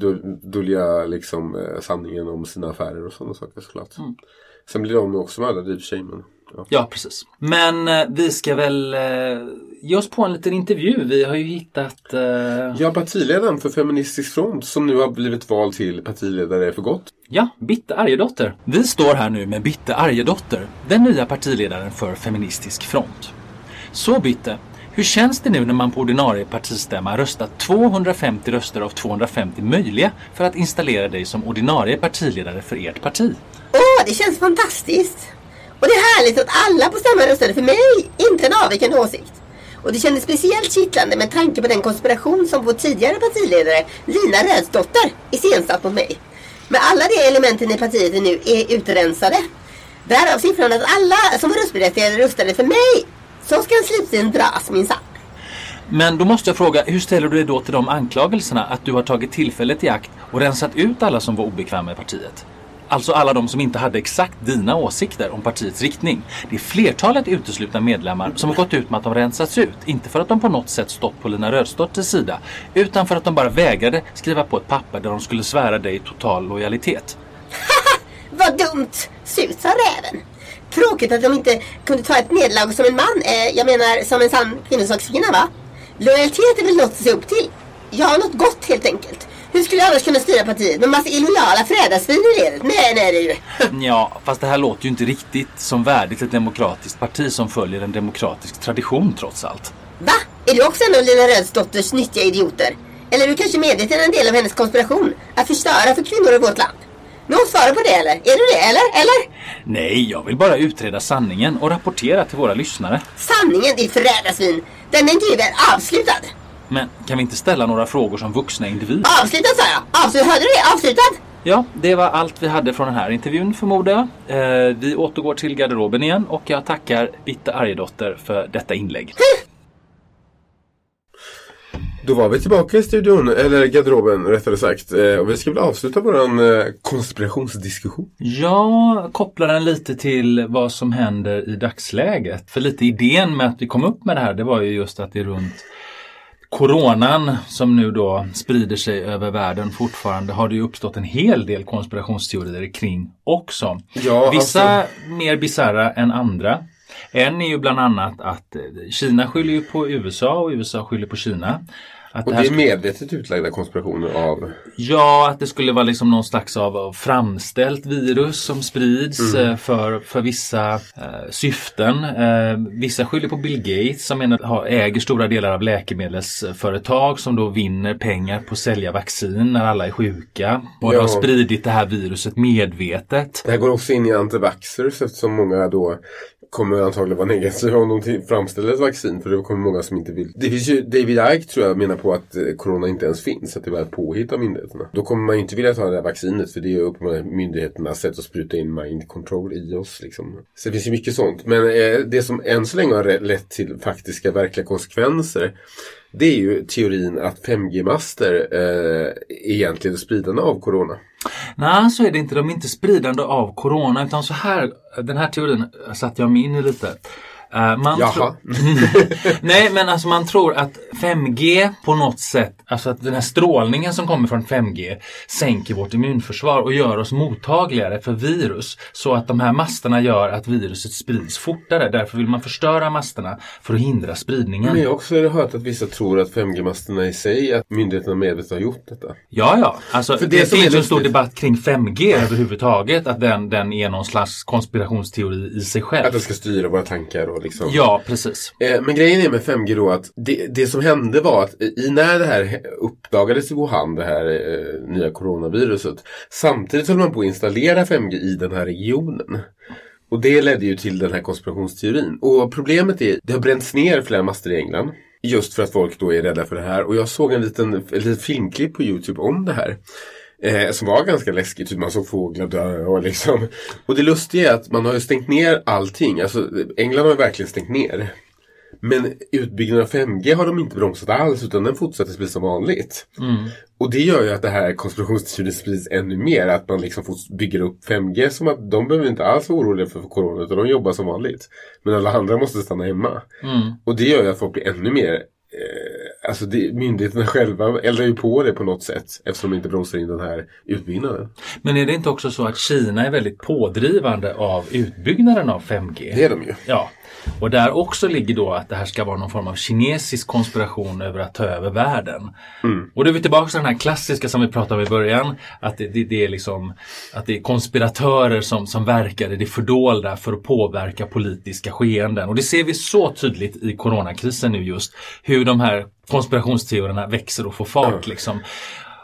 S2: dölja liksom, eh, sanningen om sina affärer och sådana saker såklart.
S5: Mm.
S2: Sen blir de också mördade i och för sig. Men, ja.
S5: Ja, precis. Men eh, vi ska väl eh, ge oss på en liten intervju. Vi har ju hittat... Eh,
S2: ja, partiledaren för Feministisk front som nu har blivit vald till partiledare för gott.
S5: Ja, Bitte Arjedotter. Vi står här nu med Bitte Arjedotter, den nya partiledaren för Feministisk front. Så Bitte, hur känns det nu när man på ordinarie partistämma röstat 250 röster av 250 möjliga för att installera dig som ordinarie partiledare för ert parti?
S8: Åh, det känns fantastiskt! Och det är härligt att alla på stämman röstade för mig, inte en avvikande åsikt. Och det kändes speciellt kittlande med tanke på den konspiration som vår tidigare partiledare Lina Rödsdotter iscensatt mot mig. Men alla de elementen i partiet är nu är utrensade. Därav siffran att alla som var röstberättigade röstade för mig. Så ska en slutligen dras minsann.
S5: Men då måste jag fråga, hur ställer du dig då till de anklagelserna att du har tagit tillfället i akt och rensat ut alla som var obekväma i partiet? Alltså alla de som inte hade exakt dina åsikter om partiets riktning. Det är flertalet uteslutna medlemmar som har gått ut med att de rensats ut. Inte för att de på något sätt stått på Lina Rödsdotters sida. Utan för att de bara vägrade skriva på ett papper där de skulle svära dig total lojalitet.
S8: Vad dumt! Surt sa räven. Tråkigt att de inte kunde ta ett nederlag som en man. Eh, jag menar som en sann kvinnosakskvinna va? Lojalitet är väl något att se upp till? Ja, något gott helt enkelt. Hur skulle jag annars kunna styra partiet med massa illojala frädarsvin i ledet? Nej, nej du.
S5: Ja, fast det här låter ju inte riktigt som värdigt ett demokratiskt parti som följer en demokratisk tradition trots allt.
S8: Va? Är du också en av Lina Rödsdotters nyttiga idioter? Eller är du kanske medveten en del av hennes konspiration? Att förstöra för kvinnor i vårt land? Nå, svara på det eller? Är du det eller? Eller?
S5: Nej, jag vill bara utreda sanningen och rapportera till våra lyssnare.
S8: Sanningen ditt. Denna intervju är avslutad.
S5: Men kan vi inte ställa några frågor som vuxna individer?
S8: Avslutad sa jag. Avslutad, hörde du det? Avslutad.
S5: Ja, det var allt vi hade från den här intervjun förmodar jag. Eh, vi återgår till garderoben igen och jag tackar Bitte Arjedotter för detta inlägg.
S2: Då var vi tillbaka i studion, eller garderoben rättare sagt. Eh, och vi ska väl avsluta våran eh, konspirationsdiskussion.
S5: Jag kopplar den lite till vad som händer i dagsläget. För lite idén med att vi kom upp med det här det var ju just att det är runt Coronan som nu då sprider sig över världen fortfarande har det ju uppstått en hel del konspirationsteorier kring också.
S2: Ja,
S5: Vissa
S2: alltså-
S5: mer bisarra än andra. En är ju bland annat att eh, Kina skyller ju på USA och USA skyller på Kina. Att
S2: Och
S5: här
S2: det är
S5: skulle-
S2: medvetet utlagda konspirationer av...
S5: Ja, att det skulle vara liksom någon slags av, av framställt virus som sprids
S2: Mm.
S5: eh, för, för vissa eh, syften. Eh, vissa skyller på Bill Gates som menar, har, äger stora delar av läkemedelsföretag som då vinner pengar på att sälja vaccin när alla är sjuka. Och
S2: Ja.
S5: har spridit det här viruset medvetet.
S2: Det här går också in i antivaxxers eftersom många då kommer antagligen vara negativa om de framställer ett vaccin. För det kommer många som inte vill. Det finns ju, David Icke tror jag menar på att eh, corona inte ens finns. Att det var ett påhitt av myndigheterna. Då kommer man ju inte vilja ta det här vaccinet. För det är ju uppenbarligen myndigheternas sätt att spruta in mind control i oss. Liksom. Så det finns ju mycket sånt. Men eh, det som än så länge har lett till faktiska verkliga konsekvenser. Det är ju teorin att 5G-master eh, egentligen är spridande av corona.
S5: Nej, så är det inte. De är inte spridande av corona utan så här, den här teorin satte jag mig in i lite. Uh, man
S2: Jaha.
S5: Nej men alltså man tror att 5G på något sätt, alltså att den här strålningen som kommer från 5G sänker vårt immunförsvar och gör oss mottagligare för virus. Så att de här masterna gör att viruset sprids fortare. Därför vill man förstöra masterna för att hindra spridningen.
S2: Men jag har också hört att vissa tror att 5G-masterna i sig, att myndigheterna medvetet har gjort detta.
S5: Ja, ja. Alltså,
S2: För
S5: det,
S2: det
S5: finns en stor debatt kring 5G överhuvudtaget. Att den, den är någon slags konspirationsteori i sig själv.
S2: Att det ska styra våra tankar och liksom.
S5: Ja, precis.
S2: Eh, Men grejen är med 5G då att det, det som hände var att i när det här uppdagades i Wuhan, det här eh, nya coronaviruset. Samtidigt höll man på att installera 5G i den här regionen. Och det ledde ju till den här konspirationsteorin. Och problemet är, det har bränts ner flera master i England. Just för att folk då är rädda för det här. Och jag såg en liten, en liten filmklipp på Youtube om det här. Eh, som var ganska läskigt, typ man såg fåglar dö och liksom. Och det lustiga är att man har ju stängt ner allting. Alltså England har ju verkligen stängt ner. Men utbyggnaden av 5G har de inte bromsat alls utan den fortsätter precis som vanligt. Och det gör ju att det här konspirationsteorin sprids ännu mer. Att man liksom bygger upp 5G som att de behöver inte alls vara oroliga för corona utan de jobbar som vanligt. Men alla andra måste stanna hemma. Och det gör ju att folk blir ännu mer eh, Alltså det, myndigheterna själva eldar ju på det på något sätt eftersom de inte bromsar in den här utbyggnaden.
S5: Men är det inte också så att Kina är väldigt pådrivande av utbyggnaden av 5G?
S2: Det är de ju.
S5: Ja. Och där också ligger då att det här ska vara någon form av kinesisk konspiration över att ta över världen. Och då är vi tillbaka till den här klassiska som vi pratade om i början. Att det, det, det är liksom att det är konspiratörer som, som verkar i det fördolda för att påverka politiska skeenden. Och det ser vi så tydligt i coronakrisen nu just. Hur de här konspirationsteorierna växer och får fart. Liksom.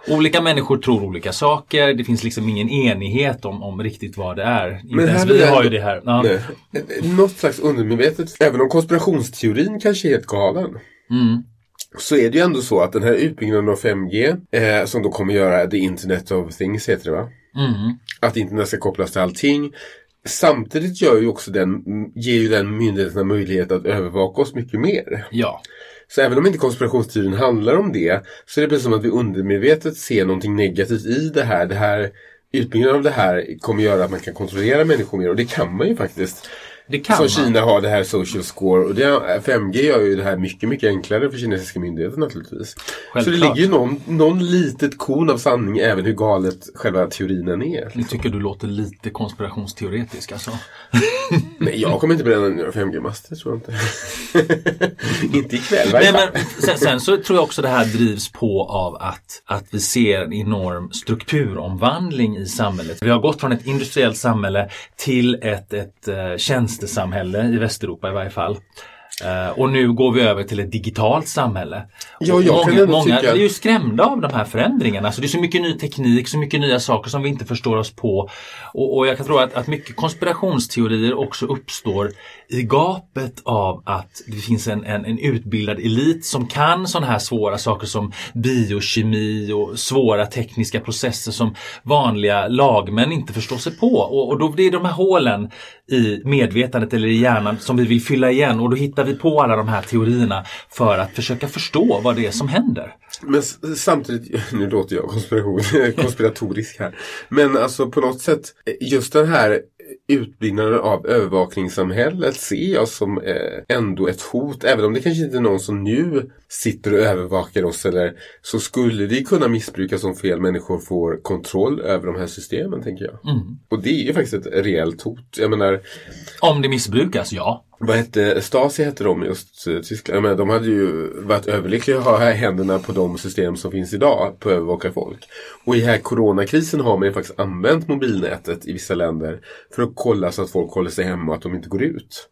S5: Olika människor tror olika saker. Det finns liksom ingen enighet om, om riktigt vad det är. Inte ens vi har ju det här. Ja.
S2: Något slags undermedvetet, även om konspirationsteorin kanske är helt galen.
S5: Mm.
S2: Så är det ju ändå så att den här utbyggnaden av 5G, eh, som då kommer göra the internet of things heter det va?
S5: Mm.
S2: Att internet ska kopplas till allting. Samtidigt gör ju också den, ger ju den myndigheterna möjlighet att övervaka oss mycket mer.
S5: Ja.
S2: Så även om inte konspirationsteorin handlar om det så är det precis som att vi undermedvetet ser någonting negativt i det här. Det här utbyggnaden av det här kommer göra att man kan kontrollera människor mer och det kan man ju faktiskt.
S5: Det kan
S2: Som. Kina har det här social score och det, 5G gör ju det här mycket, mycket enklare för kinesiska myndigheter naturligtvis. Så det
S5: Självklart.
S2: ligger ju någon, någon litet kon av sanning även hur galet själva teorin är.
S5: Nu tycker du låter lite konspirationsteoretisk alltså.
S2: Nej, jag kommer inte bränna några 5G-master tror jag inte. inte ikväll varje
S5: Nej, men sen, sen så tror jag också det här drivs på av att, att vi ser en enorm strukturomvandling i samhället. Vi har gått från ett industriellt samhälle till ett, ett uh, tjänstesamhälle i Västeuropa i varje fall. Eh, och nu går vi över till ett digitalt samhälle.
S2: Ja, jag
S5: många, många
S2: tycka-
S5: är ju skrämda av de här förändringarna. Alltså det är så mycket ny teknik, så mycket nya saker som vi inte förstår oss på. Och, och jag kan tro att, att mycket konspirationsteorier också uppstår i gapet av att det finns en, en, en utbildad elit som kan sådana här svåra saker som biokemi och svåra tekniska processer som vanliga lagmän inte förstår sig på. Och, och då blir de här hålen i medvetandet eller i hjärnan som vi vill fylla igen och då hittar vi på alla de här teorierna för att försöka förstå vad det är som händer.
S2: Men samtidigt, nu låter jag konspiration, konspiratorisk här. Men alltså på något sätt, eh, just den här utbyggnaden av övervakningssamhället ser jag som eh, ändå ett hot. Även om det kanske inte är någon som nu sitter och övervakar oss eller så skulle det kunna missbrukas om fel människor får kontroll över de här systemen tänker jag. Och det är ju faktiskt ett reellt hot. Jag menar,
S5: Om det missbrukas, ja.
S2: Vad hette Stasi hette de i Östtyskland? Jag menar, de hade ju varit överlyckliga att ha händerna på de system som finns idag på att övervaka folk. Och i här coronakrisen har man ju faktiskt använt mobilnätet i vissa länder för att kolla så att folk håller sig hemma och att de inte går ut.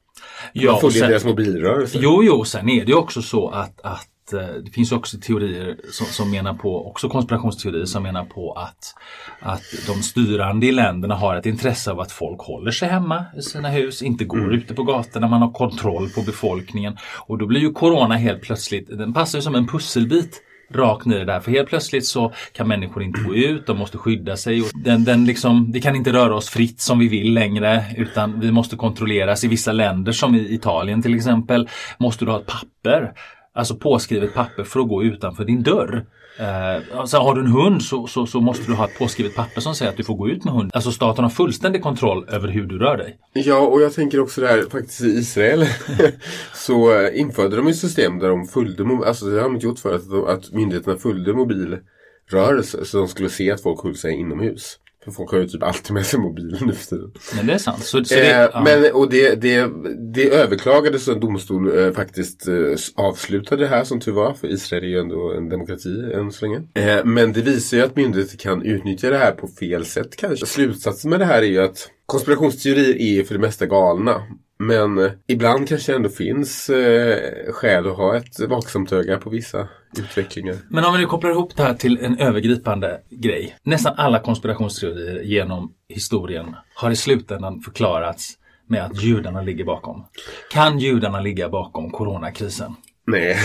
S5: ja
S2: man följer deras mobilrörelse.
S5: Jo, jo, sen är det ju också så att, att eh, det finns också teorier som, som menar på, också konspirationsteorier som menar på att, att de styrande i länderna har ett intresse av att folk håller sig hemma i sina hus, inte går ute på gatorna, man har kontroll på befolkningen. Och då blir ju corona helt plötsligt, den passar ju som en pusselbit rakt ner där. För helt plötsligt så kan människor inte gå ut, de måste skydda sig. Och den, den liksom, vi kan inte röra oss fritt som vi vill längre utan vi måste kontrolleras. I vissa länder som i Italien till exempel måste du ha ett papper Alltså påskrivet papper för att gå utanför din dörr. Eh, alltså har du en hund så, så, så, måste du ha ett påskrivet papper som säger att du får gå ut med hunden. Alltså staten har fullständig kontroll över hur du rör dig.
S2: Ja, och jag tänker också där faktiskt i Israel så eh, införde de ett system där de följde, alltså det har de inte gjort för att, att myndigheterna följde mobilrörelser så de skulle se att folk höll sig inomhus. För folk har ju typ alltid med sig mobilen nu för tiden.
S5: Men det är sant. Så, så
S2: Eh,
S5: det, ja.
S2: Men, och det, det, det överklagades och en domstol eh, faktiskt eh, avslutade det här som tur var. För Israel är ju ändå en demokrati än så länge. Eh, men det visar ju att myndigheter kan utnyttja det här på fel sätt kanske. Slutsatsen med det här är ju att konspirationsteorier är för det mesta galna. Men eh, ibland kanske det ändå finns eh, skäl att ha ett vaksamt öga på vissa utvecklingen.
S5: Men om vi nu kopplar ihop det här till en övergripande grej. Nästan alla konspirationsteorier genom historien har i slutändan förklarats med att judarna ligger bakom. Kan judarna ligga bakom coronakrisen?
S2: Nej.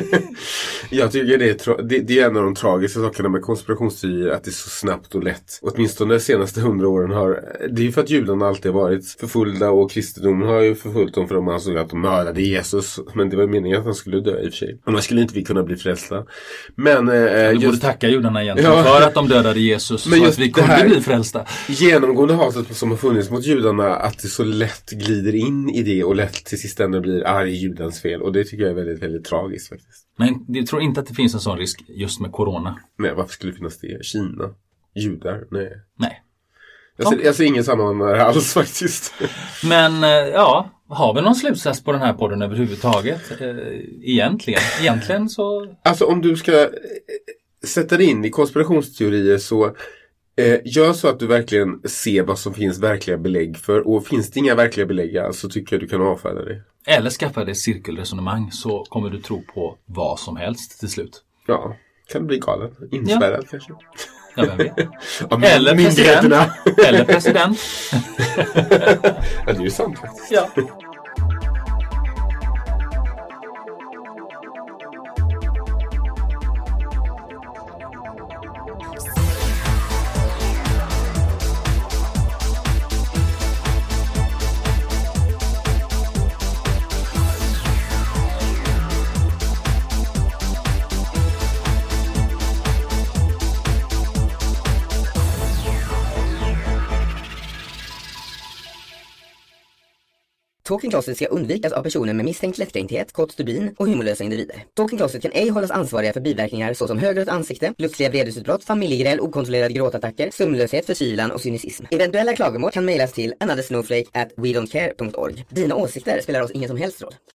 S2: jag tycker det är, det, det är en av de tragiska sakerna med konspirationsteorier att det är så snabbt och lätt. Åtminstone de senaste hundra åren har Det är ju för att judarna alltid har varit förföljda och kristendomen har ju förföljt dem för de ansåg att de mördade Jesus. Men det var meningen att han skulle dö i och för sig. Annars skulle inte vi kunna bli frälsta. Men eh,
S5: Du borde
S2: just
S5: tacka judarna egentligen
S2: Ja.
S5: för att de dödade Jesus
S2: Men
S5: så
S2: just
S5: att vi kunde bli frälsta.
S2: genomgående hatet som har funnits mot judarna att det så lätt glider in i det och lätt till sist ändå blir arg judens fel. Och det tycker jag är väldigt, väldigt tragiskt faktiskt.
S5: Men jag tror inte att det finns en sån risk just med corona.
S2: Nej, varför skulle det finnas det? Kina? Judar? Nej.
S5: Nej.
S2: Jag ser, jag ser ingen det alls faktiskt.
S5: Men eh, ja, har vi någon slutsats på den här podden överhuvudtaget? Eh, Egentligen, egentligen så
S2: Alltså om du ska eh, sätta dig in i konspirationsteorier så eh, gör så att du verkligen ser vad som finns verkliga belägg för. Och finns det inga verkliga belägg alls så tycker jag du kan avfärda det.
S5: Eller skaffa dig cirkelresonemang så kommer du tro på vad som helst till slut.
S2: Ja, kan bli galen. Inspärrad kanske.
S5: Ja, vem vet? Eller
S2: myndigheterna.
S5: president. Eller president.
S2: ja, det är ju sant faktiskt.
S5: Ja.
S3: Talking Closet ska undvikas av personer med misstänkt lättkränkthet, kort stubin och humorlösa individer. Talking Closet kan ej hållas ansvariga för biverkningar såsom högrött ansikte, plötsliga vredesutbrott, familjegräl, okontrollerade gråtattacker, sömnlöshet, förkylan och cynism. Eventuella klagomål kan mejlas till anothersnowflake at wedontcare.org. Dina åsikter spelar oss ingen som helst roll.